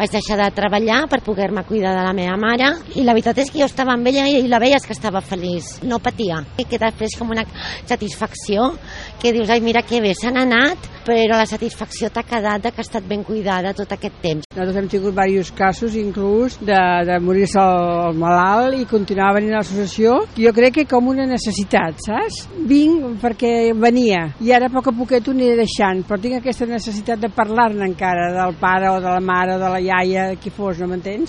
vaig deixar de treballar per poder-me cuidar de la meva mare i la veritat és que jo estava amb ella i la veies que estava feliç, no patia. I que després com una satisfacció que dius, ai mira que bé, s'han anat, però la satisfacció t'ha quedat que ha estat ben cuidada tot aquest temps. Nosaltres hem tingut diversos casos inclús de, de morir-se el malalt i continuar venint a l'associació. Jo crec que com una necessitat, saps? Vinc perquè venia i ara a poc a poquet ho aniré deixant, però tinc aquesta necessitat de parlar-ne encara del pare o de la mare o de la iaia, qui fos, no m'entens?